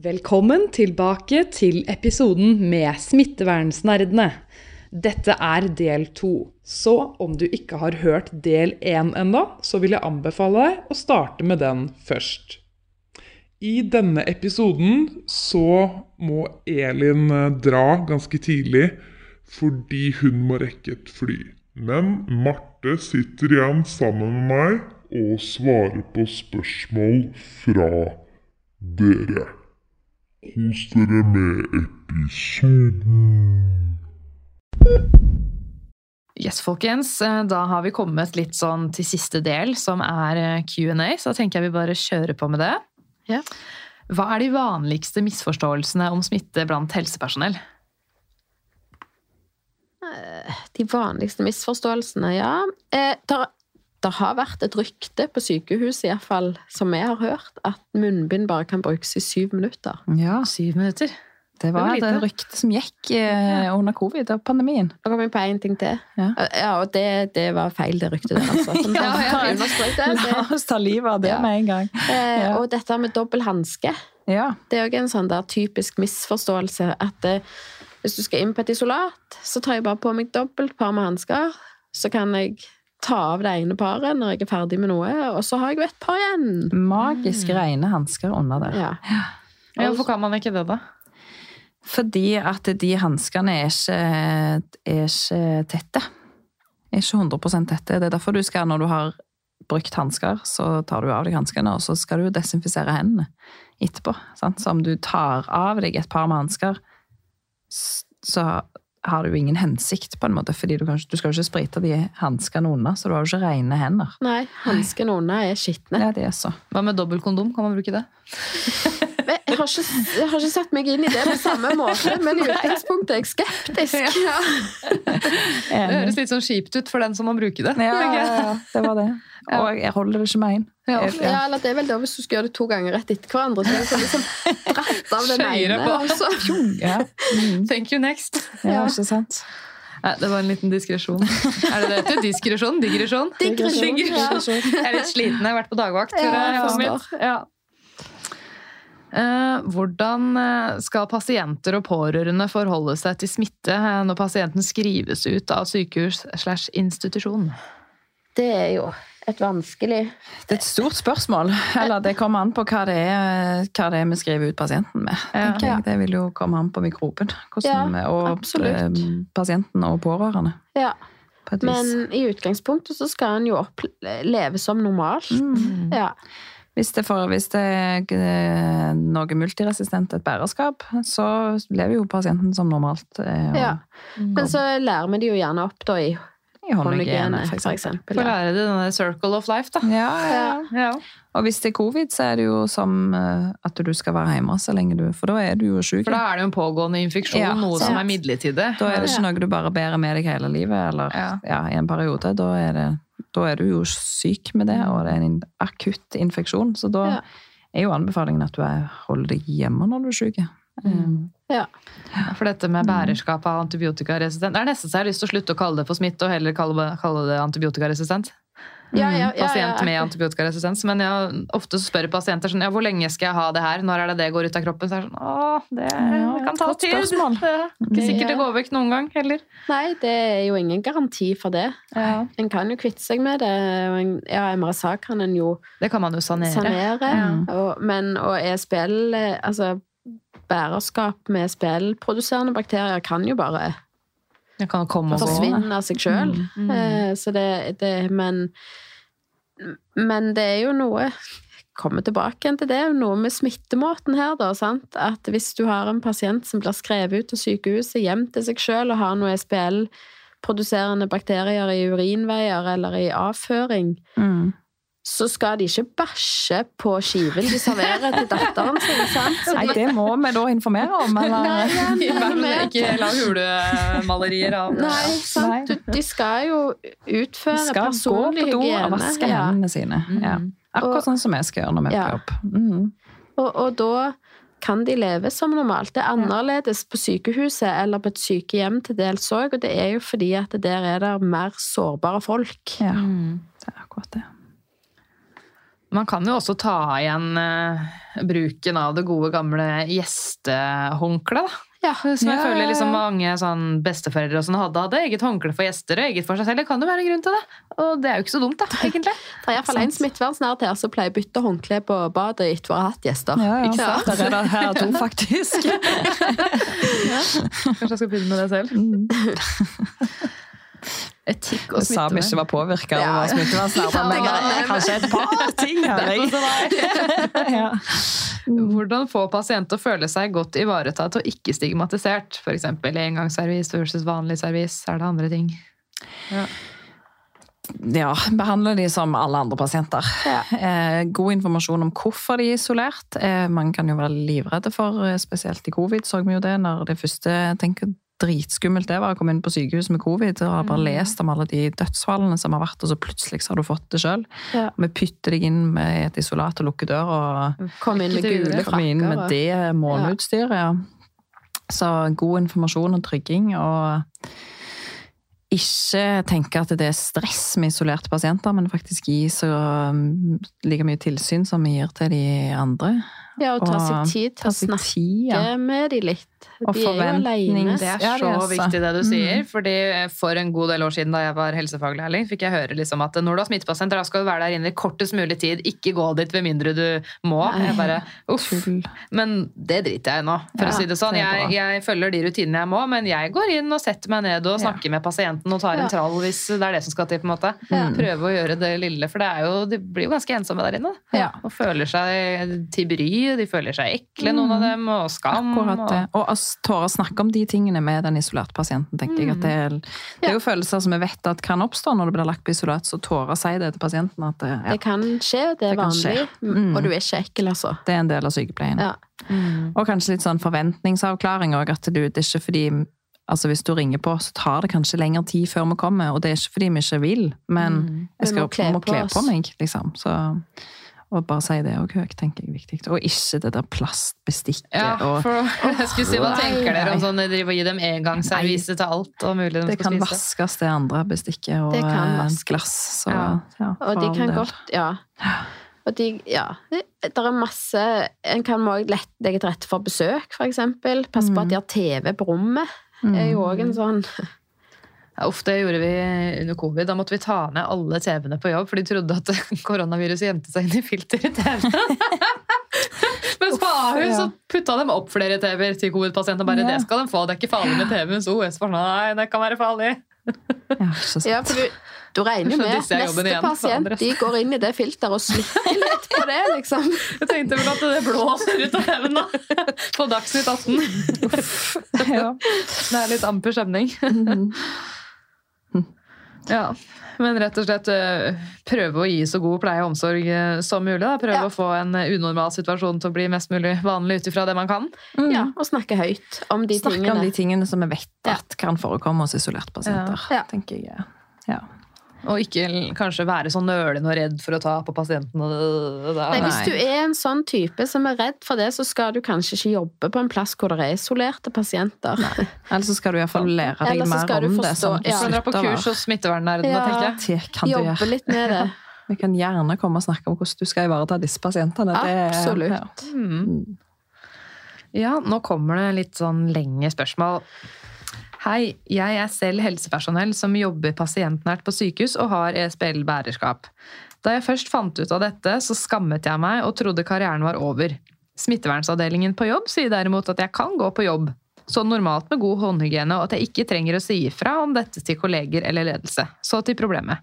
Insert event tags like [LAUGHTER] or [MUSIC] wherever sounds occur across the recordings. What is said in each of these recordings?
Velkommen tilbake til episoden med Smittevernsnerdene. Dette er del to, så om du ikke har hørt del én ennå, så vil jeg anbefale deg å starte med den først. I denne episoden så må Elin eh, dra ganske tidlig fordi hun må rekke et fly. Men Marte sitter igjen sammen med meg og svarer på spørsmål fra dere. Kos dere med episoden. Yes, folkens. Eh, Da har vi kommet litt sånn til siste del, som er eh, Q&A. Så da tenker jeg vi bare kjører på med det. Ja. Hva er de vanligste misforståelsene om smitte blant helsepersonell? De vanligste misforståelsene, ja. Eh, der har vært et rykte på sykehuset, iallfall som vi har hørt, at munnbind bare kan brukes i syv minutter. Ja, Syv minutter. det var Det det var lite. ryktet som gikk eh, under covid og pandemien. Da kom vi på én ting til. Ja. Ja, og det, det var feil, det ryktet der, altså. [LAUGHS] Ja, ja. det. La oss ta livet av det Ja. med en gang. Eh, Og dette med dobbel hanske. Ja. Det er òg en sånn der typisk misforståelse at eh, hvis du skal inn på et isolat, så tar jeg bare på meg dobbelt par med hansker. Så kan jeg ta av det ene paret når jeg er ferdig med noe, og så har jeg jo et par igjen. Magisk rene hansker under der. Ja. Ja, Hvorfor kan man ikke det, da? Fordi at de hanskene er ikke, er ikke tette. Er ikke 100% tette. Det er derfor du skal, når du har brukt hansker, så tar du av deg hanskene, og så skal du desinfisere hendene etterpå. Sant? Så om du tar av deg et par med hansker, så har du jo ingen hensikt, på en måte, fordi du, kan, du skal jo ikke sprite de hanskene unna, så du har jo ikke rene hender. Nei, hanskene unna er skitne. Ja, det er så. Hva med dobbeltkondom? Kan man bruke det? [LAUGHS] Jeg har, ikke, jeg har ikke satt meg inn i det på samme måte, men i utgangspunktet er jeg skeptisk. Ja. [LAUGHS] Det høres litt sånn kjipt ut for den som må bruke det. Ja, ja, ja, det var det. Og jeg holder det ikke med én. Ja. Ja, eller det er vel da hvis du skal gjøre det to ganger rett etter hverandre. Så er det sånn liksom dratt av den ene, på. [LAUGHS] Ja. Mm. Thank you next. ja, ikke sant? Nei, det var en liten diskresjon. [LAUGHS] Er det det heter? Diskresjon? Digresjon? Digresjon, Digresjon. Jeg er litt sliten, jeg har vært på dagvakt. Ja. Ja. Eh, hvordan eh, skal pasienter og pårørende forholde seg til smitte eh, når pasienten skrives ut av sykehus slash institusjon? Det er jo et vanskelig Det er et stort spørsmål. Eller det kommer an på hva det er, hva det er vi skriver ut pasienten med. Ja. jeg. Det vil jo komme an på mikroben. Hvordan, Ja, og absolutt. eh, pasienten og pårørende. Ja, På men i utgangspunktet så skal en jo leve som normalt. Mm. Ja. Hvis det, for, hvis det er eh, noe multiresistent, et bærerskap, så lever jo pasienten som normalt. eh, og ja. Men så lærer vi det jo gjerne opp da i I håndhygiene, f.eks. for for lære det denne circle of life, da. Ja, ja, ja. Ja. Og hvis det er covid, så er det jo som eh, at du skal være hjemme så lenge du For da er du jo syk. For da er det jo en pågående infeksjon, Ja, noe som er midlertidig. Da er det ikke noe du bare bærer med deg hele livet, eller Ja. ja. i en periode. Da er, det, da er du jo syk med det, og det er en akutt infeksjon. Så da Ja. er jo anbefalingen at du er, holder deg hjemme når du er syk. Um, Ja. For dette med bærerskap av antibiotikaresistent Det er nesten så jeg har lyst til å slutte å kalle det for smitte, og heller kalle, kalle det antibiotikaresistent. Ja, ja, ja, Pasient med antibiotikaresistens. Men jeg, ofte spør pasienter sånn, ja, hvor lenge skal jeg ha det her, når er det det går ut av kroppen? Så er det sånn, åh, det, Ja, det kan ta tid. [LAUGHS] Det er ikke sikkert det går vekk noen gang heller. Nei, det er jo ingen garanti for det. Ja. En kan jo kvitte seg med det. Ja, MRSA kan en jo Det kan man jo sanere. sanere. Ja. Og, men og ESBL, eh, altså bærerskap med SBL-produserende bakterier, kan jo bare kan forsvinne av seg sjøl. Mm. Så det, det Men Men det er jo noe Komme tilbake til det. Noe med smittemåten her, da. sant? At hvis du har en pasient som blir skrevet ut av sykehuset hjem til seg sjøl og har noe SPL-produserende bakterier i urinveier eller i avføring, mm. Så skal de ikke bæsje på skiven de serverer til datteren sin. sant? Nei, det må vi da informere om, eller? Nei, ja, I hvert fall Ikke la hulemalerier av Nei, sant? Nei. Du, de skal jo utføre Skal gå på do og hygiene. vaske Ja. hendene sine. Ja. Akkurat sånn som vi skal gjøre når vi er Ja. på jobb. Mm. Og, og da kan de leve som normalt. Det er annerledes på sykehuset eller på et sykehjem til dels òg, og det er jo fordi at der er det mer sårbare folk. Ja, Mm. det er akkurat det. Man kan jo også ta igjen eh, bruken av det gode gamle gjestehåndkleet, da. Ja. Som jeg Ja, føler liksom mange sånn besteforeldre og sånn hadde, hadde eget håndkle for gjester og eget for seg selv. Det kan jo være en grunn til det. Og det er jo ikke så dumt, da, egentlig. Det er iallfall en smittevernsnært her som pleier å bytte håndkle på badet etter å ha hatt gjester. Ja, Ikke ja. sant? Der er det her er to, faktisk. [LAUGHS] Kanskje jeg skal begynne med det selv. Mm. [LAUGHS] Etikk og smittevern. sa vi ikke var påvirka av Ja. smittevernslærere, men Ja, det er kanskje et par [LAUGHS] ting her. Er jeg. [LAUGHS] Ja. Hvordan få pasienter føle seg godt ivaretatt og ikke stigmatisert? F.eks. engangsservis versus vanlig servis. Er det andre ting? ja, behandle de som alle andre pasienter. Ja. Eh, god informasjon om hvorfor de er isolert. Eh, man kan jo være livredde for, eh, spesielt i covid, så vi jo det når det første tenker dritskummelt det var å komme inn på sykehus med covid og har bare lest om alle de dødsfallene som har vært, og så plutselig så har du fått det sjøl. Ja. Vi pytter deg inn med et isolat og lukker døra. og Kom inn med gule frakker. inn med det måleutstyret, ja. Så god informasjon og trygging, og ikke tenke at det er stress med isolerte pasienter, men faktisk gi så um, like mye tilsyn som vi gir til de andre. Ja, og ta Og seg tid til å snakke tid, ja. med de litt. Og De er jo forventning. alene. Det er Ja, det så er viktig det du sier. fordi For en god del år siden da jeg var helsefaglærling, fikk jeg høre liksom at når du har smittepasienter, da skal du være der inne i kortest mulig tid. Ikke gå dit med mindre du må. Jeg bare, uff. Tull. Men det driter jeg i nå, for Ja, å si det sånn. Jeg, jeg følger de rutinene jeg må, men jeg går inn og setter meg ned og Ja. snakker med pasienten og tar Ja. en trall hvis det er det som skal til. på en måte. Ja. Prøve å gjøre det lille, for det er jo, de blir jo ganske ensomme der inne. Ja. Og føler seg til bry, de føler seg ekle, noen av dem, og skam. Akkurat det. Og, tåre å snakke om de tingene med den isolerte pasienten, tenker jeg. at Det er, det er jo følelser som vi vet at kan oppstå når du blir lagt på isolat, så tåre å si det til pasienten at det, ja, Det kan skje, det er Det vanlig. Mm. Mm. Og du er ikke ekkel, altså. det er en del av sykepleien. Ja. Mm. Og kanskje litt sånn forventningsavklaring òg, at du, det er ikke fordi Altså Hvis du ringer på, så tar det kanskje lengre tid før vi kommer. Og det er ikke fordi vi ikke vil, men Mm. jeg skal, Vi må kle må kle på meg, liksom. Så, og bare si det òg høyt, tenker jeg er viktig. Og ikke det der plastbestikket Ja, og for [LAUGHS] jeg skulle si, Hva tenker dere om sånn å drive og gi dem engangsservise til alt og mulig de Det skal kan spise? vaskes, det andre bestikket og Det kan eh, glass. Så, Ja. ja, Og de kan godt Ja. Og de, ja, det er masse En kan også lett legge til rette for besøk, for eksempel. Passe på at de har TV på rommet. Det er jo òg en sånn [LAUGHS] Ja, uff, det gjorde vi under covid. Da måtte vi ta ned alle TV-ene på jobb, for de trodde at [LAUGHS] koronaviruset gjemte seg inn i filter i TV-en. [LAUGHS] Mens på Ahus så putta de opp flere TV-er til covid-pasienter. Bare Ja. det skal de få, det er ikke farlig med TV. Mens OS for sånn, nei, det kan være farlig. Ja. Ja, for du, du regner jo med neste igjen pasient de går inn i det filteret og slikker litt på det, liksom. Jeg tenkte vel at det blåser ut av TV-en da, på Dagsnytt 18. Ja. Det er litt amper stemning. Mhm. Ja, men rett og slett eh, prøve å gi så god pleie og omsorg eh, som mulig. Da. Prøve Ja. å få en eh, unormal situasjon til å bli mest mulig vanlig ut ifra det man kan. Ja, og snakke høyt om de Snakke tingene. om de tingene som vi vet at kan forekomme hos isolerte pasienter. Ja. tenker jeg. Ja. Og ikke kanskje være så nølende og redd for å ta på pasienten. og det- det- Nei, hvis du er en sånn type som er redd for det, så skal du kanskje ikke jobbe på en plass hvor det er isolerte pasienter. Eller så skal du iallfall lære deg mer om du om det. forstå- Sånn ja. du ja. Så dra på kurs hos smittevernerdene, Ja. tenker jeg. Det kan du Jobbe gjøre. litt med det. [LAUGHS] Vi kan gjerne komme og snakke om hvordan du skal ivareta disse pasientene. Det Absolutt. Ja. Mm. Ja, nå kommer det litt sånn lenge spørsmål. Hei, jeg er selv helsepersonell som jobber pasientnært på sykehus og har ESBL-bærerskap. Da jeg først fant ut av dette, så skammet jeg meg og trodde karrieren var over. Smittevernsavdelingen på jobb sier derimot at jeg kan gå på jobb, så normalt med god håndhygiene, og at jeg ikke trenger å si ifra om dette til kolleger eller ledelse. Så til problemet.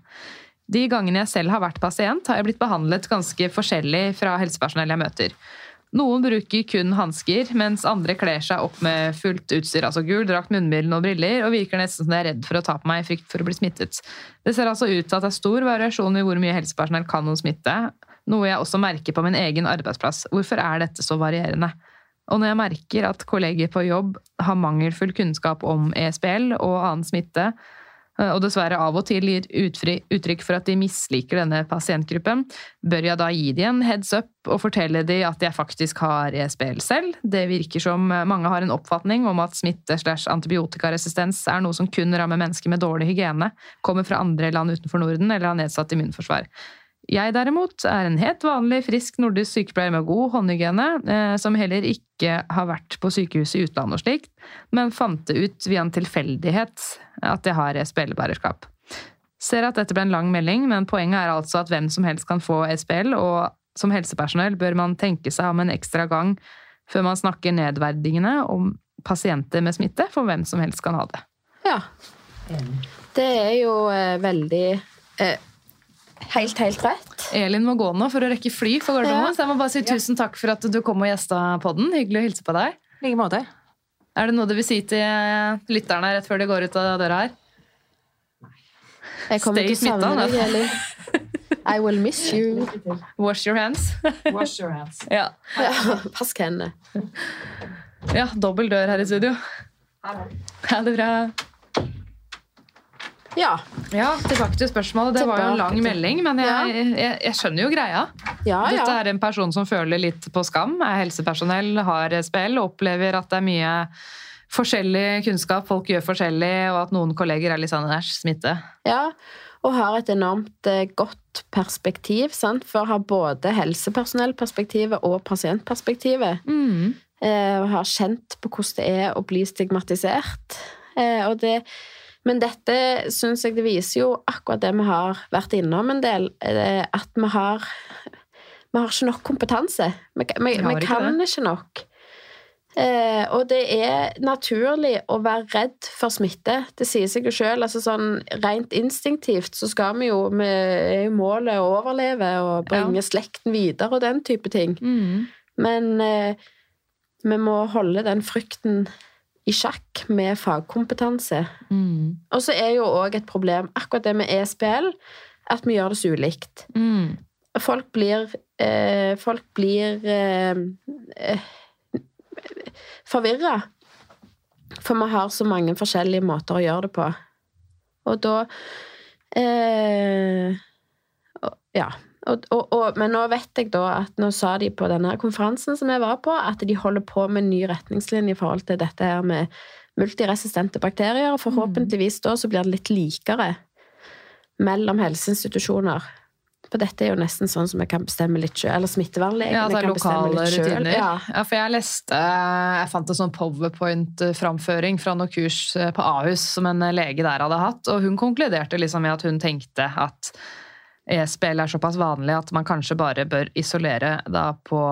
De gangene jeg selv har vært pasient, har jeg blitt behandlet ganske forskjellig fra helsepersonell jeg møter. Noen bruker kun hansker, mens andre kler seg opp med fullt utstyr, altså gul drakt, munnbind og briller, og virker nesten som de er redd for å ta på meg i frykt for å bli smittet. Det ser altså ut til at det er stor variasjon i hvor mye helsepersonell kan om smitte, noe jeg også merker på min egen arbeidsplass. Hvorfor er dette så varierende? Og når jeg merker at kolleger på jobb har mangelfull kunnskap om ESBL og annen smitte, og dessverre av og til gir uttrykk for at de misliker denne pasientgruppen, bør jeg da gi de en heads up og fortelle de at jeg faktisk har ESBL selv? Det virker som mange har en oppfatning om at smitte slash antibiotikaresistens er noe som kun rammer mennesker med dårlig hygiene, kommer fra andre land utenfor Norden eller har nedsatt immunforsvar. Jeg derimot er en helt vanlig, frisk nordisk sykepleier med god håndhygiene, eh, som heller ikke har vært på sykehus i utlandet og slikt, men fant det ut via en tilfeldighet at jeg har SPL-bærerskap. Ser at dette ble en lang melding, men poenget er altså at hvem som helst kan få SPL, og som helsepersonell bør man tenke seg om en ekstra gang før man snakker nedverdigende om pasienter med smitte, for hvem som helst kan ha det. Ja. Det er jo eh, veldig eh, Helt, helt rett. Elin må gå nå for å rekke fly for Gardermoen, Ja. så jeg må bare si tusen takk for at du kom og gjesta podden. Hyggelig å hilse på deg. Like måte. Er det noe du vil si til eh, lytterne rett før de går ut av døra her? Jeg kommer Stay til å savne deg, Elin. I will miss you. Wash your hands. Wash your hands. [LAUGHS] ja. Ja, Pass hendene. ja, dobbel dør her i studio. Ha det bra. Ja. Ja, tilbake til spørsmålet. Det var jo en lang melding, men jeg, jeg, jeg skjønner jo greia. Ja, Dette ja. er en person som føler litt på skam, er helsepersonell, har spill, opplever at det er mye forskjellig kunnskap, folk gjør forskjellig, og at noen kolleger er litt sånn æsj, smitte. ja. Og har et enormt eh, godt perspektiv, sant? for ha både helsepersonellperspektivet og pasientperspektivet. Mm. eh, har kjent på hvordan det er å bli stigmatisert. Eh, og det, men dette syns jeg det viser jo akkurat det vi har vært innom en del, eh, at vi har vi har ikke nok kompetanse. Vi, vi, Vi ikke kan ikke nok. Eh, og det er naturlig å være redd for smitte. Det sier seg jo sjøl. Altså sånn, rent instinktivt så skal vi jo Vi er jo målet å overleve og bringe slekten videre og den type ting. Mm. Men eh, vi må holde den frykten i sjakk med fagkompetanse. Mm. Og så er jo òg et problem akkurat det med ESPL, at vi gjør det så ulikt. Mm. Folk blir eh, Folk blir eh, eh, forvirra. For vi har så mange forskjellige måter å gjøre det på. Og da eh, Ja. Og, og, og, men nå vet jeg da at nå sa de på denne konferansen som jeg var på, at de holder på med en ny retningslinje i forhold til dette her med multiresistente bakterier. Og forhåpentligvis da så blir det litt likere mellom helseinstitusjoner. For dette er jo nesten sånn som jeg kan bestemme litt sjøl. Eller smittevernlegene Ja, er kan bestemme litt selv. Ja. Ja. for jeg leste Jeg fant en sånn powerpoint-framføring fra noe kurs eh, på Ahus som en lege der hadde hatt, og hun konkluderte liksom med at hun tenkte at e-spill er såpass vanlig at man kanskje bare bør isolere da på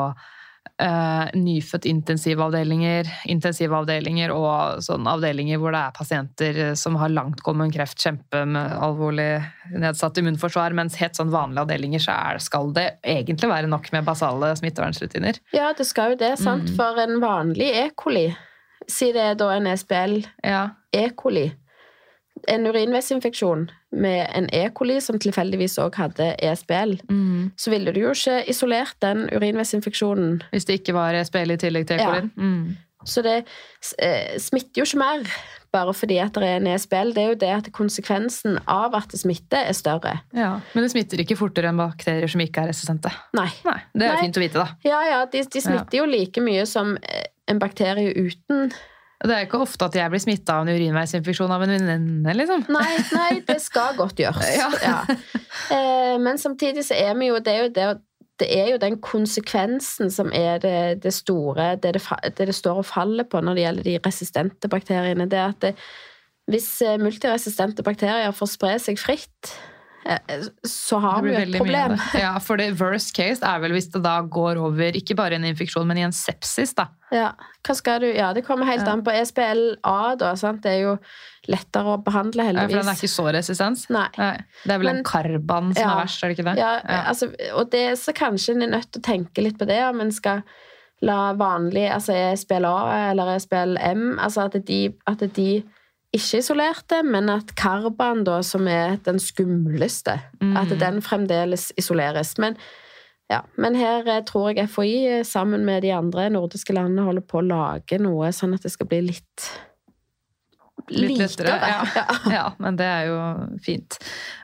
Uh, nyfødt intensivavdelinger, intensivavdelinger og sånne avdelinger hvor det er pasienter som har langtgående kreft, kjempe med alvorlig nedsatt immunforsvar, mens helt sånn vanlige avdelinger så er, skal det egentlig være nok med basale smittevernsrutiner. ja, det skal jo det, sant. Mm. For en vanlig E. coli, si det er da en SBL Ja. E. coli, en urinveisinfeksjon med en E. coli som tilfeldigvis òg hadde ESBL, Mm. så ville du jo ikke isolert den urinveisinfeksjonen. Hvis det ikke var ESBL i tillegg til Ja. kolin. Mm. Så det eh, smitter jo ikke mer bare fordi at det er en ESBL. Det er jo det at konsekvensen av at det smitter, er større. Ja. Men det smitter ikke fortere enn bakterier som ikke er resistente. Nei. Nei, Det er Nei. fint å vite, da. Ja, ja, de, de smitter jo like mye som eh, en bakterie uten Det er ikke ofte at jeg blir smitta av en urinveisinfeksjon av en venninne, liksom. Nei, nei, det skal godt gjøres. [LAUGHS] Ja. Ja. Eh, men samtidig så er vi jo Det er jo, det, det er jo den konsekvensen som er det, det store det det, står og faller på når det gjelder de resistente bakteriene. Det er at hvis eh, multiresistente bakterier får spre seg fritt, så har vi et problem. Ja, for det worst case er vel hvis det da går over ikke bare en infeksjon, men i en sepsis, da. Ja, Ja, det kommer helt Ja. an på ESBLA, da. Sant? Det er jo lettere å behandle, Ja, For den er ikke så resistens. Nei. Nei. Det er vel Men- en karban som er verst, er det ikke det? Ja, altså, og det, så kanskje en er nødt til å tenke litt på det, om en skal la vanlig altså ESBLA eller ESBLM, altså at de, at de ikke isolerte, men at karban, da, som er den skumleste, Mm. at den fremdeles isoleres. Men, ja, men her eh, tror jeg FHI eh, sammen med de andre nordiske landene holder på å lage noe sånn at det skal bli litt Litt lettere. Ja. [LAUGHS] [LAUGHS] ja, men det er jo fint.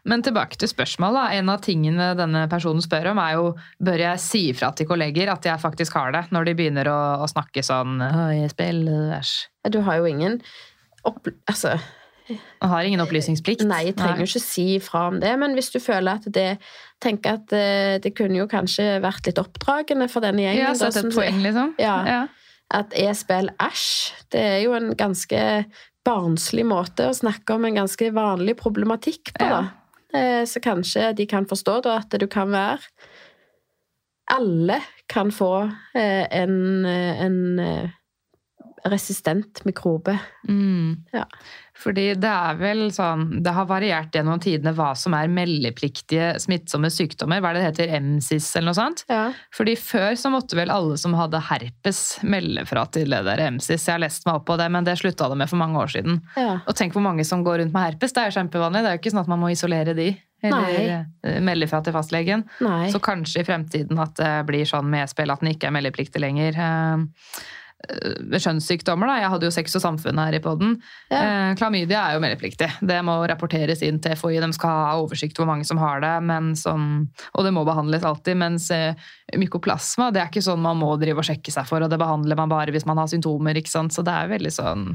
Men tilbake til spørsmålet. En av tingene denne personen spør om, er jo bør jeg si ifra til kolleger at jeg faktisk har det, når de begynner å, å snakke sånn «Å, jeg æsj. Du har jo ingen opp, altså, Man har ingen opplysningsplikt. Nei, jeg trenger jo ikke si fra om det, men hvis du føler at det tenker at det, det kunne jo kanskje vært litt oppdragende for denne gjengen Ja, da, et poeng, liksom. Ja. ja. at e-spill æsj, det er jo en ganske barnslig måte å snakke om en ganske vanlig problematikk på, da. Eh, Så kanskje de kan forstå da at du kan være Alle kan få eh, en, eh, en eh, resistent mikrobe. Mm. Ja. Fordi det er vel sånn Det har variert gjennom tidene hva som er meldepliktige smittsomme sykdommer. Hva er det det heter? MSIS eller noe sånt? Ja. Fordi før så måtte vel alle som hadde herpes melde fra til det der MSIS. Jeg har lest meg opp på det, men det slutta det med for mange år siden. ja. Og tenk hvor mange som går rundt med herpes. Det er jo kjempevanlig. Det er jo ikke sånn at man må isolere de. Eller Nei. melde fra til fastlegen. Nei. Så kanskje i fremtiden at det blir sånn med e-spill at den ikke er meldepliktig lenger. Eh, Kjønnssykdommer, da. Jeg hadde jo Sex og samfunn her i poden. Ja. Eh, Klamydia er jo meldepliktig. Det må rapporteres inn til FHI. De skal ha oversikt over hvor mange som har det, men sånn, og det må behandles alltid. Mens eh, mykoplasma det er ikke sånn man må drive og sjekke seg for, og det behandler man bare hvis man har symptomer. Så det er veldig sånn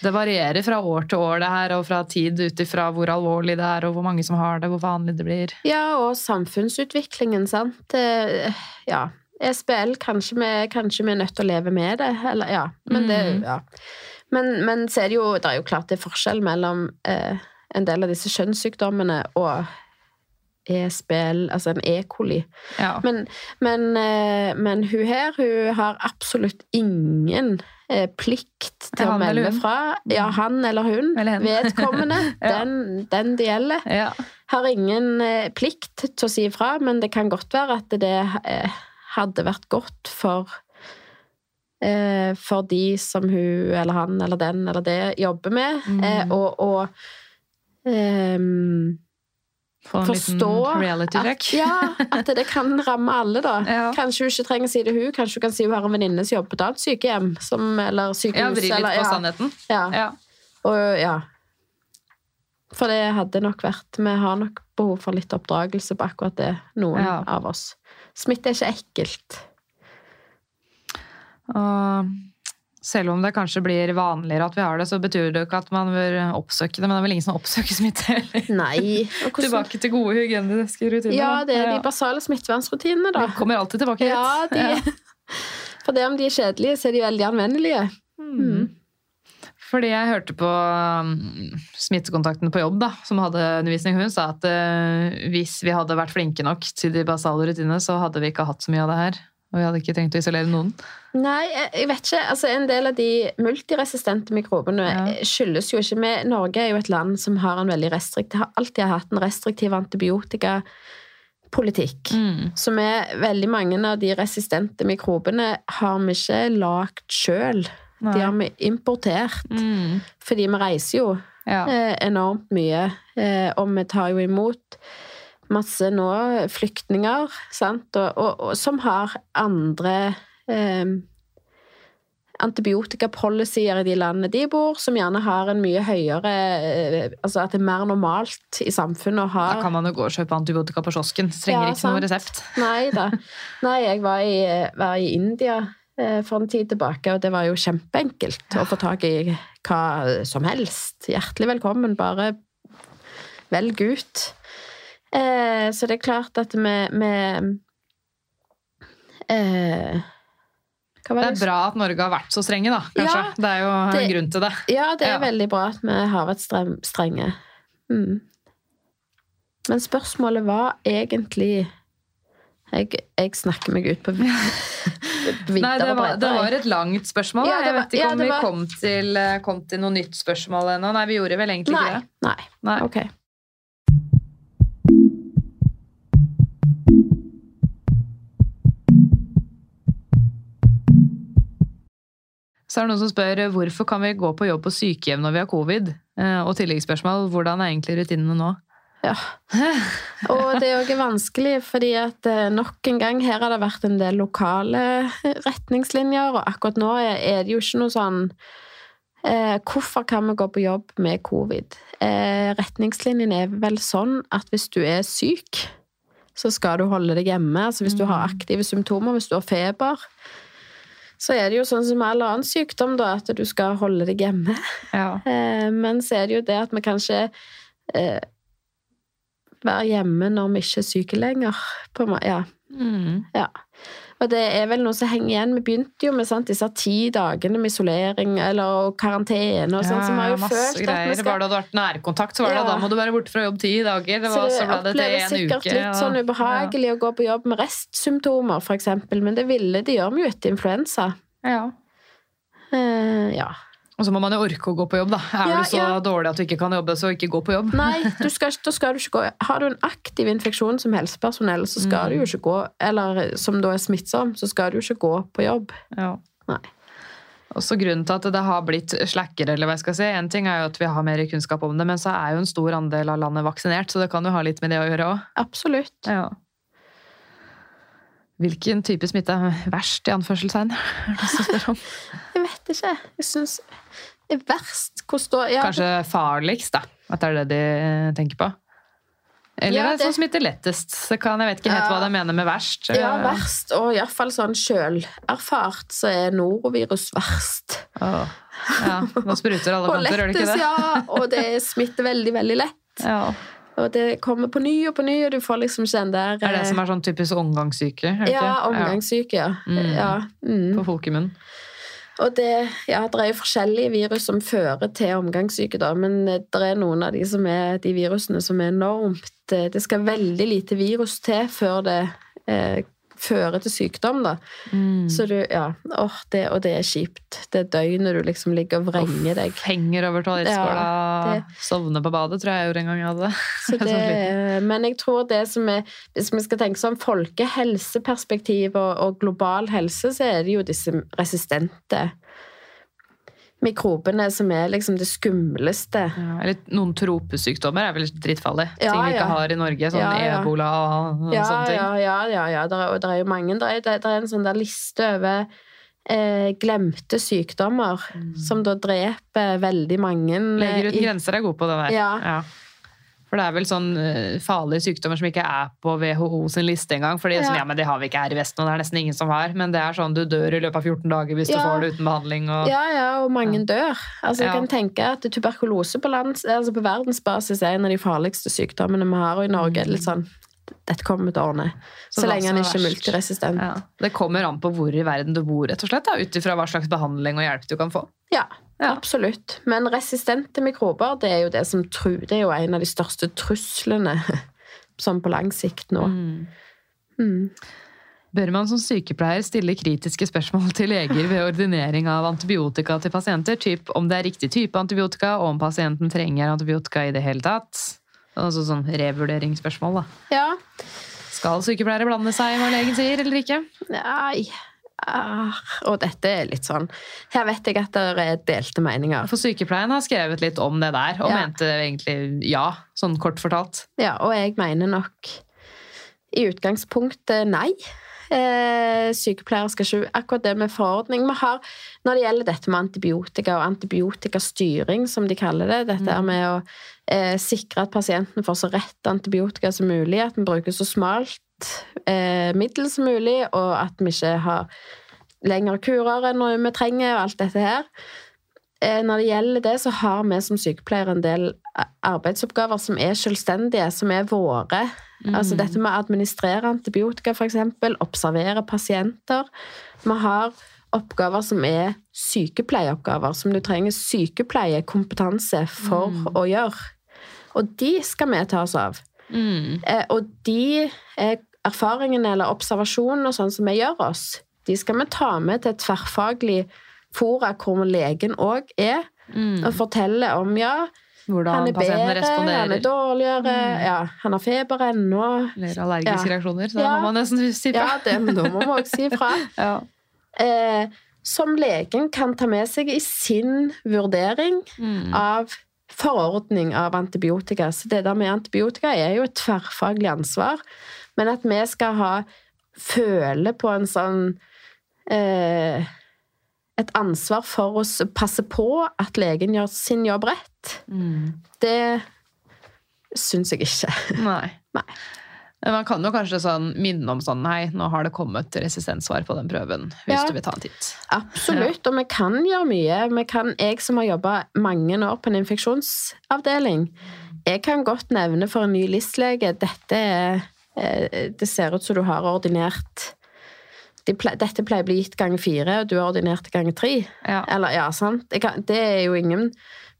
Det varierer fra år til år, det her, og fra tid ut ifra hvor alvorlig det er, og hvor mange som har det, hvor vanlig det blir. Ja, og samfunnsutviklingen, sant. Eh, Ja. SPL, kanskje vi, kanskje vi er nødt til å leve med det, eller ja. Men det, Mhm. ja. Men, men så er det jo, det er jo klart det er forskjell mellom eh, en del av disse kjønnssykdommene og e-spill, altså en E. coli. Ja. Men, men, eh, men hun her, hun har absolutt ingen eh, plikt til å melde fra. Ja, han eller hun. Eller. Vedkommende. [LAUGHS] Ja. den, den det gjelder ja. har ingen eh, plikt til å si ifra, men det kan godt være at det eh, hadde vært godt for eh, for de som hun eller han eller den eller det jobber med, Mm. eh, og, og eh, Få en forstå liten reality at, ja, at det kan ramme alle, da. [LAUGHS] Ja. Kanskje hun ikke trenger å si det hun, kanskje hun kan si hun har en venninne som jobber på et annet sykehjem, som, eller sykehus. Ja, vri litt eller, på ja, sannheten. ja. Ja. Og ja. For det hadde nok vært Vi har nok behov for litt oppdragelse på akkurat det, noen Ja. av oss. Smitte er ikke ekkelt. Og selv om det kanskje blir vanligere at vi har det, så betyr det jo ikke at man bør oppsøke det. Men det er vel ingen som oppsøker smitte heller. Nei. [LAUGHS] Tilbake til gode hygieniske rutiner. ja, det er de basale smittevernrutinene, da. Vi kommer alltid tilbake hit. Ja, de [LAUGHS] For det om de er kjedelige, så er de veldig anvendelige. Mm. Fordi jeg hørte på um, smittekontakten på jobb, da, som hadde undervisning, hun sa at eh, hvis vi hadde vært flinke nok til de basale rutinene, så hadde vi ikke hatt så mye av det her. Og vi hadde ikke trengt å isolere noen. Nei, jeg vet ikke. Altså, en del av de multiresistente mikrobene Ja. skyldes jo ikke med Norge er jo et land som har en veldig restriktiv, har alltid hatt en restriktiv antibiotikapolitikk. Mm. Så med veldig mange av de resistente mikrobene har vi ikke lagd sjøl. Nei. De har vi importert. Mm. Fordi vi reiser jo Ja. eh, enormt mye. Eh, og vi tar jo imot masse nå flyktninger, sant, og, og, og som har andre eh, antibiotikapolicyer i de landene de bor, som gjerne har en mye høyere eh, Altså at det er mer normalt i samfunnet å ha Da kan man jo gå og kjøpe antibiotika på kiosken. Trenger Ja, ikke noe resept. Nei da. [LAUGHS] Nei, jeg var i, var i India eh, for en tid tilbake, og det var jo kjempeenkelt å få tak i hva som helst. Hjertelig velkommen, bare velg ut. Eh, så det er klart at vi, vi eh, Det det? er bra at Norge har vært så strenge, da. Kanskje. Ja, det er jo det- en grunn til det. Ja, det er Ja. veldig bra at vi har vært strenge. Mm. Men spørsmålet var egentlig jeg, jeg snakker meg ut på videre [LAUGHS] Nei, det var, det var et langt spørsmål. Ja, var, jeg vet ikke ja, om vi var- kom til, eh, kom til noe nytt spørsmål ennå. Nei, vi gjorde vel egentlig Nei. ikke det. Nei. Nei. Ok. Så er det noen som spør hvorfor kan vi gå på jobb på sykehjem når vi har covid? Eh, Og tilleggsspørsmål hvordan er egentlig rutinene nå? Ja. Og det er òg vanskelig, fordi at eh, nok en gang her har det vært en del lokale retningslinjer, og akkurat nå er det jo ikke noe sånn eh, Hvorfor kan vi gå på jobb med covid? Eh, retningslinjen er vel sånn at hvis du er syk, så skal du holde deg hjemme. Altså hvis du har aktive symptomer, hvis du har feber, så er det jo sånn som all annen sykdom, da, at du skal holde deg hjemme. Ja. Eh, men så er det jo det at vi kanskje eh, være hjemme når vi ikke er syke lenger. På, en ja. Mm. Ja. Og det er vel noe som henger igjen. Vi begynte jo med sant, disse ti dagene med isolering eller karantene og sånn, ja, som har jo følt at vi skal Bare da du har vært nærkontakt, så var det Ja. da må du være borte fra jobb ti dager. Det var, så ble det til oppleves sikkert uke. litt og- sånn ubehagelig å gå på jobb med restsymptomer, eksempel, men det ville de gjør vi jo etter influensa. Ja. Uh, ja. Og så må man jo orke å gå på jobb, da. Er Ja, du så ja. dårlig at du ikke kan jobbe, så ikke gå på jobb. [LAUGHS] Nei, du skal, da skal du ikke gå Har du en aktiv infeksjon som helsepersonell, så skal du jo ikke gå Eller som da er smittsom, så skal du jo ikke gå på jobb. Ja. Nei. Også grunnen til at det har blitt slackere, eller hva jeg skal si. En ting er jo at vi har mer kunnskap om det, men så er jo en stor andel av landet vaksinert, så det kan jo ha litt med det å gjøre òg. Absolutt. Ja. Hvilken type smitte er verst, i anførselstegn? [LAUGHS] Jeg vet ikke. Jeg syns det er verst hvor står ja, Kanskje farligst, da. At det er det de tenker på. Eller Ja, det det- som smitter lettest. Så kan, jeg vet ikke helt Ja. hva de mener med verst. Ja, verst. Og iallfall sånn sjølerfart så er norovirus verst. Åh. Ja, nå spruter alle kanter, gjør det ikke lettest, det? ja. Og det smitter veldig, veldig lett. Ja. Og det kommer på ny og på ny, og du får liksom ikke den der Er det som er sånn typisk omgangssyke? Ja, omgangssyke, ja. Mm. ja. Mm. På folkemunn. Og det, ja, det er jo forskjellige virus som fører til omgangssyke, da, men det er noen av de, som er, de virusene som er enormt eh, Det skal veldig lite virus til før det eh, fører til sykdom, da. Mm. Så du, ja, åh, det, og det er kjipt. Det døgnet du liksom ligger og vrenger deg. Henger over toalettskåla, Ja, sovner på badet, tror jeg jeg gjorde en gang jeg hadde. [LAUGHS] Det, men jeg tror det som er Hvis vi skal tenke sånn folkehelseperspektiv og, og global helse, så er det jo disse resistente mikrobene som er liksom det skumleste. Ja, eller noen tropesykdommer er vel drittfarlig. Ja, ting vi ikke har i Norge. Sånn ebola og Ja, sånne ting. ja, ja, ja, ja. Det er, og det er jo mange Det er, er en sånn der liste over eh, glemte sykdommer som da dreper veldig mange. Legger i- grenser er god på det der. Ja. For det er vel sånn eh, farlige sykdommer som ikke er på WHO sin liste engang. For er sånn, Ja. ja, men det har vi ikke her i Vesten, og det er nesten ingen som har. Men det er sånn du dør i løpet av 14 dager hvis du får det uten behandling. Og... Ja, ja, og mange dør. Altså, jeg Ja. kan tenke at tuberkulose på, lands, altså på verdensbasis er en av de farligste sykdommene vi har, og i Norge er det litt sånn Dette kommer til å ordne. Så, Så lenge den ikke er multiresistent. Ja. Ja. Det kommer an på hvor i verden du bor, rett og slett. Ut ifra hva slags behandling og hjelp du kan få. Ja. Absolutt. Men resistente mikrober, det er jo det som tru, Det er jo en av de største truslene [LAUGHS] sånn på lang sikt nå. Mm. Bør man som sykepleier stille kritiske spørsmål [LAUGHS] til leger ved ordinering av antibiotika til pasienter? Typ om det er riktig type antibiotika, og om pasienten trenger antibiotika i det hele tatt? Altså sånn revurderingsspørsmål, da. Ja. Skal sykepleiere blande seg i hva legen sier, eller ikke? Nei Og dette er litt sånn Her vet jeg at det er delte meninger. For sykepleien har skrevet litt om det der, og Ja. mente egentlig ja, sånn kort fortalt. Ja, og jeg mener nok i utgangspunktet nei. Eh, sykepleiere skal ikke Akkurat det med forordning vi har Når det gjelder dette med antibiotika og antibiotikastyring, som de kaller det, dette mm. med å eh, sikre at pasienten får så rett antibiotika som mulig, at den bruker så smalt eh, middel som mulig, og at vi ikke har lengre kurer enn vi trenger, og alt dette her. Eh, Når det gjelder det, så har vi som sykepleiere en del arbeidsoppgaver som er selvstendige, som er våre. Altså dette med å administrere antibiotika, f.eks., observere pasienter. Vi har oppgaver som er sykepleieoppgaver, som du trenger sykepleiekompetanse for å gjøre. Og de skal vi ta oss av. Eh, og de eh, erfaringene eller observasjonene og sånn som vi gjør oss, de skal vi ta med til et tverrfaglig fora hvor legen òg er, og fortelle om ja, Hvordan han er bedre, han er dårligere, ja, han har feber ennå. Eller allergiske Ja. reaksjoner. Så Ja. må man nesten si Ja, det, men da må man også si fra. [LAUGHS] Ja. Eh, som legen kan ta med seg i sin vurdering Mm. av forordning av antibiotika. Så det der med antibiotika er jo et tverrfaglig ansvar, men at vi skal ha føle på en sånn eh, Et ansvar for å passe på at legen gjør sin jobb rett, Mm. det syns jeg ikke. [LAUGHS] Nei. Nei. Men Man kan jo kanskje sånn minne om sånn Nei, nå har det kommet resistenssvar på den prøven. Hvis Ja. du vil ta en titt. Absolutt, og vi kan gjøre mye. Kan, jeg som har jobba mange år på en infeksjonsavdeling, jeg kan godt nevne for en ny LIS-lege dette er Det ser ut som du har ordinert de ple, Dette pleier å bli gitt gang fire, og du har ordinert gang tre. Ja. Eller, ja, sant? Kan, det er jo ingen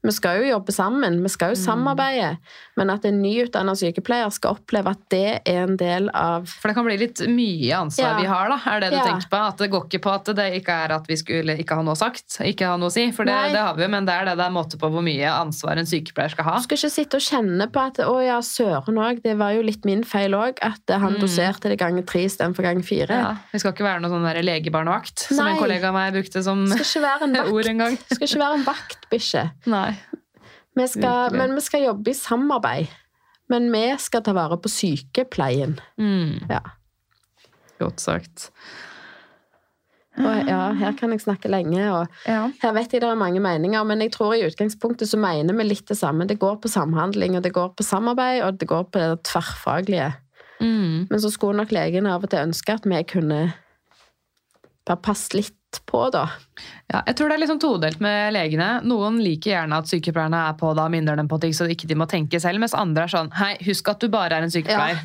Vi skal jo jobbe sammen, vi skal jo samarbeide. Men at en nyutdanna sykepleier skal oppleve at det er en del av For det kan bli litt mye ansvar Ja. vi har, da. Er det du Ja. tenker på? At det går ikke på at det ikke er at vi skulle ikke ha noe sagt, ikke ha noe å si. For det, det har vi jo, men det er det det er måte på hvor mye ansvar en sykepleier skal ha. Du skal ikke sitte og kjenne på at å ja, søren òg, det var jo litt min feil òg, at han doserte det ganger tre istedenfor ganger fire. Mm. Ja, vi skal ikke være noe sånn legebarnevakt, som en kollega av meg brukte som [LAUGHS] ord en gang. Skal ikke være en vaktbikkje. Nei. Vi skal- Men vi skal jobbe i samarbeid. Men vi skal ta vare på sykepleien. Mm, Ja. godt sagt. Og ja, her kan jeg snakke lenge, og Ja. her vet jeg det er mange meninger, men jeg tror i utgangspunktet så mener vi litt det samme. Det går på samhandling, og det går på samarbeid, og det går på det tverrfaglige. Mm. Men så skulle nok legen av og til ønske at vi kunne bare passe litt på, da. Ja, jeg tror det er liksom todelt med legene. Noen liker gjerne at sykepleierne er på da og minner dem på ting, så ikke de må tenke selv, mens andre er sånn Hei, husk at du bare er en sykepleier.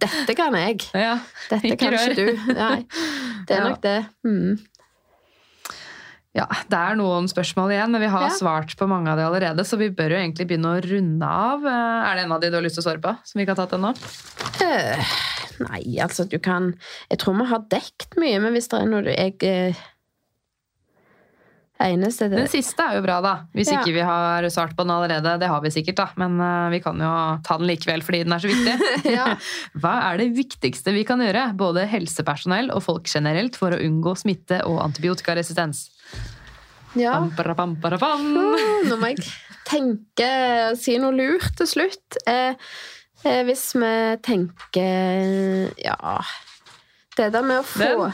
Dette kan jeg. [LAUGHS] Ja. Dette Ikke kan rør. ikke du. Nei, det er [LAUGHS] Ja. nok det. Mm. Ja, det er noen spørsmål igjen, men vi har Ja. svart på mange av de allerede, så vi bør jo egentlig begynne å runde av. Eh, Er det en av de du har lyst til å svare på, som vi ikke har tatt ennå? Uh, nei, altså, du kan Jeg tror vi har dekt mye, men hvis det er noe du jeg uh, Eneste det Den siste er jo bra, da. Hvis Ja. ikke vi har svart på den allerede. Det har vi sikkert, da. Men uh, vi kan jo ta den likevel fordi den er så viktig. [LAUGHS] Ja. [LAUGHS] Hva er det viktigste vi kan gjøre, både helsepersonell og folk generelt, for å unngå smitte og antibiotikaresistens? Ja. Pam, para, bam. Uh, Nå må jeg tenke Si noe lurt til slutt. Eh, eh, hvis vi tenker Ja Det der med å få Den?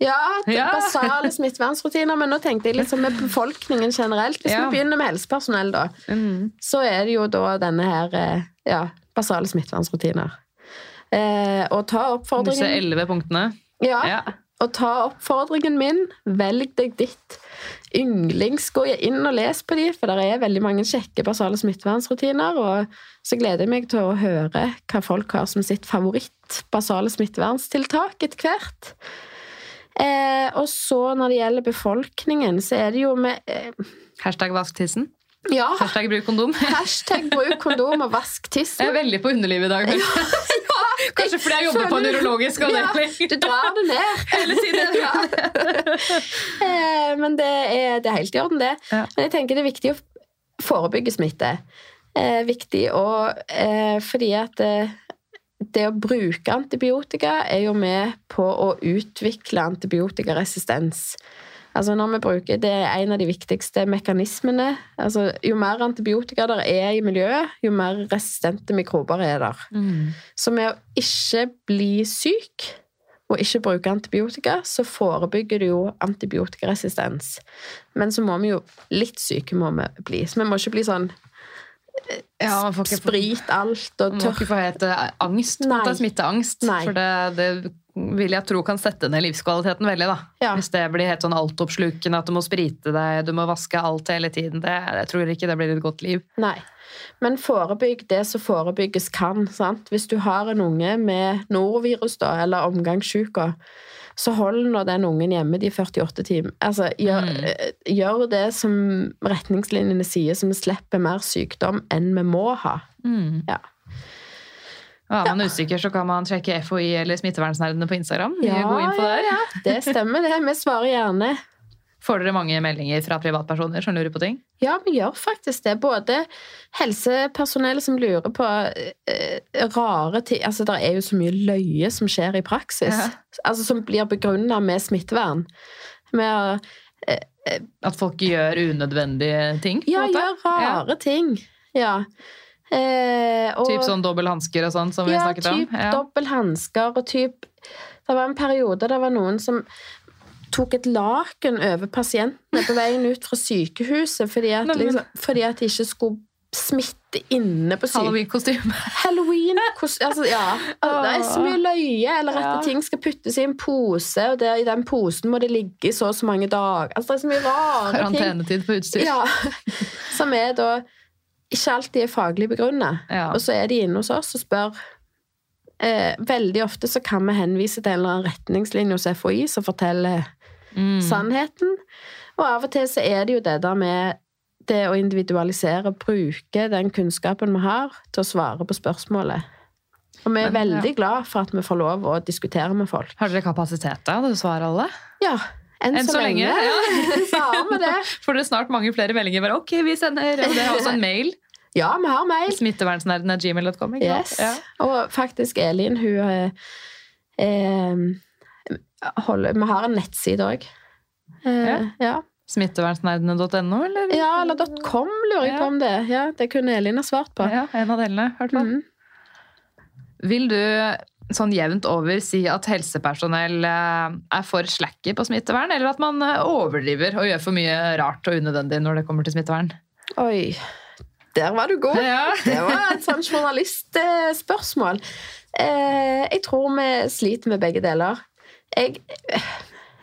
Ja, Ja. basale smittevernrutiner. Men nå tenkte jeg liksom med befolkningen generelt. Hvis Ja. vi begynner med helsepersonell, da, Mm. så er det jo da denne her eh, ja, basale smittevernrutiner. Eh, og ta Disse oppfordringen elleve punktene. ja, Ja. Og ta oppfordringen min. Velg deg ditt yndlings. Gå inn og les på de, for det er veldig mange kjekke basale smittevernrutiner. Og så gleder jeg meg til å høre hva folk har som sitt favoritt basale smittevernstiltak etter hvert. Eh, og så når det gjelder befolkningen, så er det jo med eh, Hashtag vask tissen. Ja! Hashtag bruk kondom. Hashtag bruk kondom og vask Jeg er veldig på underlivet i dag. [LAUGHS] Kanskje fordi jeg jobber på nevrologisk avdeling. Ja. Du drar det ned. [LAUGHS] Hele tiden. Ja. [LAUGHS] Eh, Men det er, det er helt i orden, det. Ja. Men jeg tenker det er viktig å forebygge smitte. Eh, viktig å eh, Fordi at eh, det å bruke antibiotika er jo med på å utvikle antibiotikaresistens. Altså når vi bruker, Det er en av de viktigste mekanismene. Altså, jo mer antibiotika der er i miljøet, jo mer resistente mikrober er der. Mm. Så med å ikke bli syk og ikke bruke antibiotika, så forebygger det jo antibiotikaresistens. Men så må vi jo Litt syke må vi bli. Så vi må ikke bli sånn Ja, man får ikke sprit alt og man må ikke få helt eh, angst. Nei. Det Smitteangst. Nei. For det, det vil jeg tro kan sette ned livskvaliteten veldig. da. Ja. Hvis det blir helt sånn altoppslukende, at du må sprite deg, du må vaske alt hele tiden. Det, jeg tror ikke det blir et godt liv. Nei. Men forebygg det som forebygges kan. sant? Hvis du har en unge med norovirus da, eller omgangssjuka, så hold nå den ungen hjemme de 48 timer. Altså, gjør, Mm. eh, gjør det som retningslinjene sier, så vi slipper mer sykdom enn vi må ha. Ja. Og er man usikker, så kan man sjekke FHI eller Smittevernsnerdene på Instagram. Ja, ja, ja. Det stemmer, det. Vi svarer gjerne. Får dere mange meldinger fra privatpersoner som lurer på ting? Ja, vi gjør faktisk det. Både helsepersonell som lurer på eh, rare ting Altså, det er jo så mye løye som skjer i praksis. Ja. Altså, som blir begrunna med smittevern. Med å At folk gjør unødvendige ting? på ja, gjør rare ting. Ja. Eh, og, Typ sånn dobbel hansker og sånn som vi ja, snakket om? Ja, typ dobbel hansker og typ Det var en periode det var noen som tok et laken over pasientene på veien ut fra sykehuset fordi at, liksom, fordi at de ikke skulle smitte inne på sykehuset. Halloween-kostyme. Halloween altså, ja. Det er så mye løye, eller at Ja. ting skal puttes i en pose, og der, i den posen må det ligge i så og så mange dager. Altså, det er så mye rare ting. Karantenetid på utstyr. Ja, [LAUGHS] som er da ikke alltid er faglig begrunnet. Ja. Og så er de inne hos oss og spør eh, Veldig ofte så kan vi henvise til en eller annen retningslinje hos FHI som forteller Mm. sannheten. Og av og til så er det jo det der med det å individualisere, bruke den kunnskapen vi har, til å svare på spørsmålet. Og vi er Men, ja. veldig glad for at vi får lov å diskutere med folk. Har dere kapasitet da, til å svare alle? Ja, enn, Enn så, så lenge, lenge, Ja. [LAUGHS] har vi det. [LAUGHS] Får dere snart mange flere meldinger? Bare, ok, vi sender, og dere har også en mail. Ja, vi har mail. Smittevernsnerden er gmail.com. Yes. Ja. Og faktisk Elin, hun er, eh, holder, Vi har en nettside òg. Eh, Ja. ja. Smittevernsnerdene.no, eller? ja, eller .com lurer jeg Ja. på om det Ja, Det kunne Elin ha svart på. Ja, en av delene, i hvert fall. Mhm. Vil du sånn jevnt over si at helsepersonell eh, er for slacky på smittevern, eller at man eh, overdriver og gjør for mye rart og unødvendig når det kommer til smittevern? Oi, der var du god! [LAUGHS] Ja. Det var et sånn journalistspørsmål. Eh, jeg tror vi sliter med begge deler. Jeg,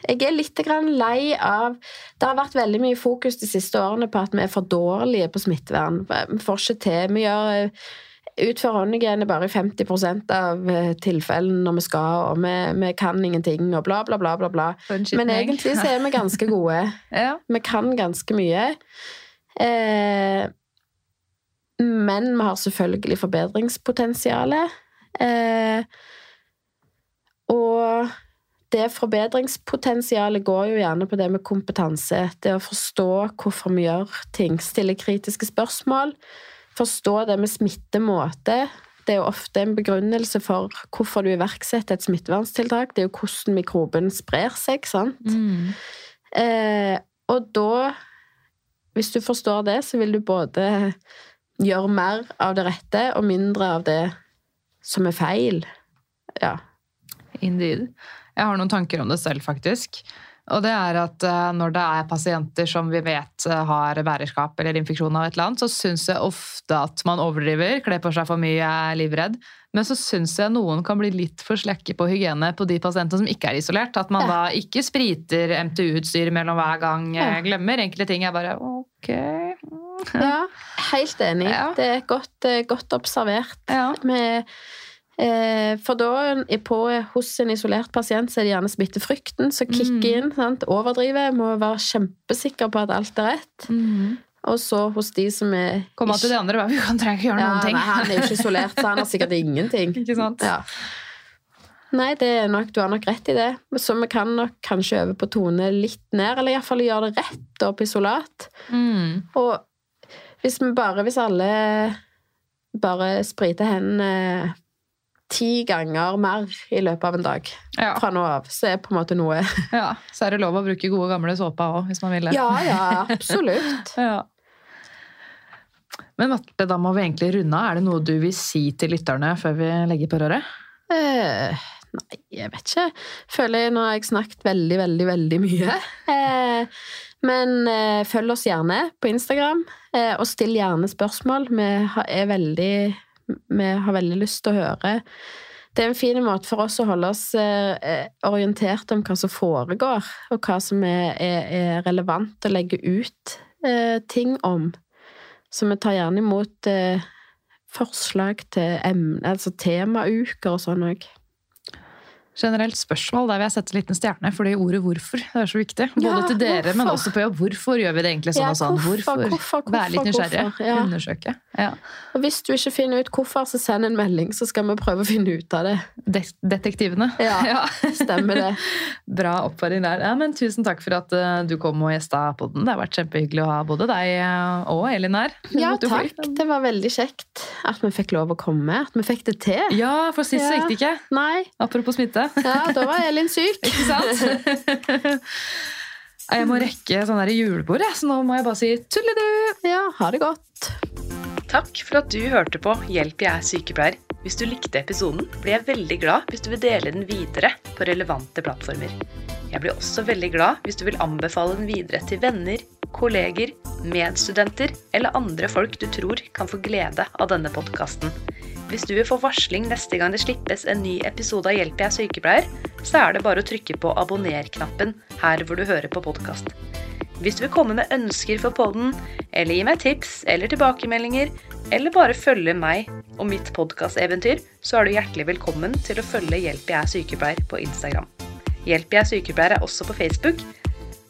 jeg er litt lei av Det har vært veldig mye fokus de siste årene på at vi er for dårlige på smittevern. Vi får ikke til. Vi gjør utfører håndhygiene bare i 50 av eh, tilfellene når vi skal, og vi, vi kan ingenting, og bla, bla, bla. bla, bla. Men egentlig så er vi ganske gode. [LAUGHS] Ja. Vi kan ganske mye. Eh, men vi har selvfølgelig forbedringspotensial. Eh, det forbedringspotensialet går jo gjerne på det med kompetanse. Det å forstå hvorfor vi gjør ting. Stille kritiske spørsmål. Forstå det med smittemåte. Det er jo ofte en begrunnelse for hvorfor du iverksetter et smitteverntiltak. Det er jo hvordan mikroben sprer seg, sant? Mm. Eh, og da, hvis du forstår det, så vil du både gjøre mer av det rette og mindre av det som er feil. Ja. Indeed. Jeg har noen tanker om det selv, faktisk. Og det er at eh, når det er pasienter som vi vet eh, har bærerskap eller infeksjon av et eller annet, så syns jeg ofte at man overdriver, kler på seg for mye, er livredd. Men så syns jeg noen kan bli litt for slekke på hygiene på de pasientene som ikke er isolert. At man da ikke spriter MTU-utstyr mellom hver gang, jeg glemmer enkelte ting. Jeg bare ok. ja, helt enig. Ja. Det er godt, eh, godt observert. Ja. Med, for da, på, hos en isolert pasient, så er det gjerne smittefrykten som kicker inn. Sant? Overdriver, må være kjempesikker på at alt er rett. Mm. Og så hos de som er Kom ikke... til de andre, vi kan trenger ikke gjøre Ja, noen ting. nei, han er jo ikke [LAUGHS] isolert, så han har sikkert ingenting. Ikke sant? Ja. Nei, det er nok, du har nok rett i det. Så vi kan nok kanskje øve på tone litt ned, eller iallfall gjøre det rett opp isolat. Mm. Og hvis vi bare, hvis alle bare spriter hendene ti ganger mer i løpet av en dag Ja. fra nå av, så er på en måte noe [LAUGHS] ja. Så er det lov å bruke gode gamle såpa òg, hvis man vil det. Ja, ja, absolutt. [LAUGHS] Ja. Men Marte, da må vi egentlig runde av. Er det noe du vil si til lytterne før vi legger på røret? Eh, nei, jeg vet ikke. Føler jeg nå har jeg snakket veldig, veldig, veldig mye. Eh, men eh, følg oss gjerne på Instagram, eh, og still gjerne spørsmål. Vi er veldig, vi har veldig lyst til å høre. Det er en fin måte for oss å holde oss eh, orientert om hva som foregår, og hva som er, er, relevant å legge ut eh, ting om. Så vi tar gjerne imot eh, forslag til emne, altså temauker og sånn òg. Generelt spørsmål, der vil jeg sette en liten stjerne, for det ordet 'hvorfor' det er så viktig. Både Ja, til dere, men også på jobb. Hvorfor gjør vi det egentlig sånn og sånn? hvorfor, hvorfor, hvorfor, Være litt nysgjerrig. ja. Undersøke. Ja. Og hvis du ikke finner ut hvorfor, så send en melding, så skal vi prøve å finne ut av det. De detektivene. [LAUGHS] Ja. Stemmer det. Bra oppfordring der. Ja, men tusen takk for at eh, du kom og gjesta podden. Det har vært kjempehyggelig å ha både deg eh, og Elin her. Ja, takk. Det var veldig kjekt at vi fikk lov å komme. At vi fikk det til. Ja, for sist Ja. gikk det ikke. Nei, Apropos smitte. Ja, da var Elin syk. Ikke sant? [LAUGHS] Jeg må rekke sånn der julebord, så nå må jeg bare si tulledu! Ja, ha det godt. Takk for at du hørte på Hjelp, jeg er sykepleier. Hvis du likte episoden, blir jeg veldig glad hvis du vil dele den videre på relevante plattformer. Jeg blir også veldig glad hvis du vil anbefale den videre til venner, kolleger, medstudenter eller andre folk du tror kan få glede av denne podkasten. Hvis du vil få varsling neste gang det slippes en ny episode av Hjelp jeg er sykepleier, så er det bare å trykke på abonner-knappen her hvor du hører på podkast. Hvis du vil komme med ønsker for podden, eller gi meg tips eller tilbakemeldinger, eller bare følge meg og mitt podkasteventyr, så er du hjertelig velkommen til å følge Hjelp jeg er sykepleier på Instagram. Hjelp jeg er sykepleier er også på Facebook,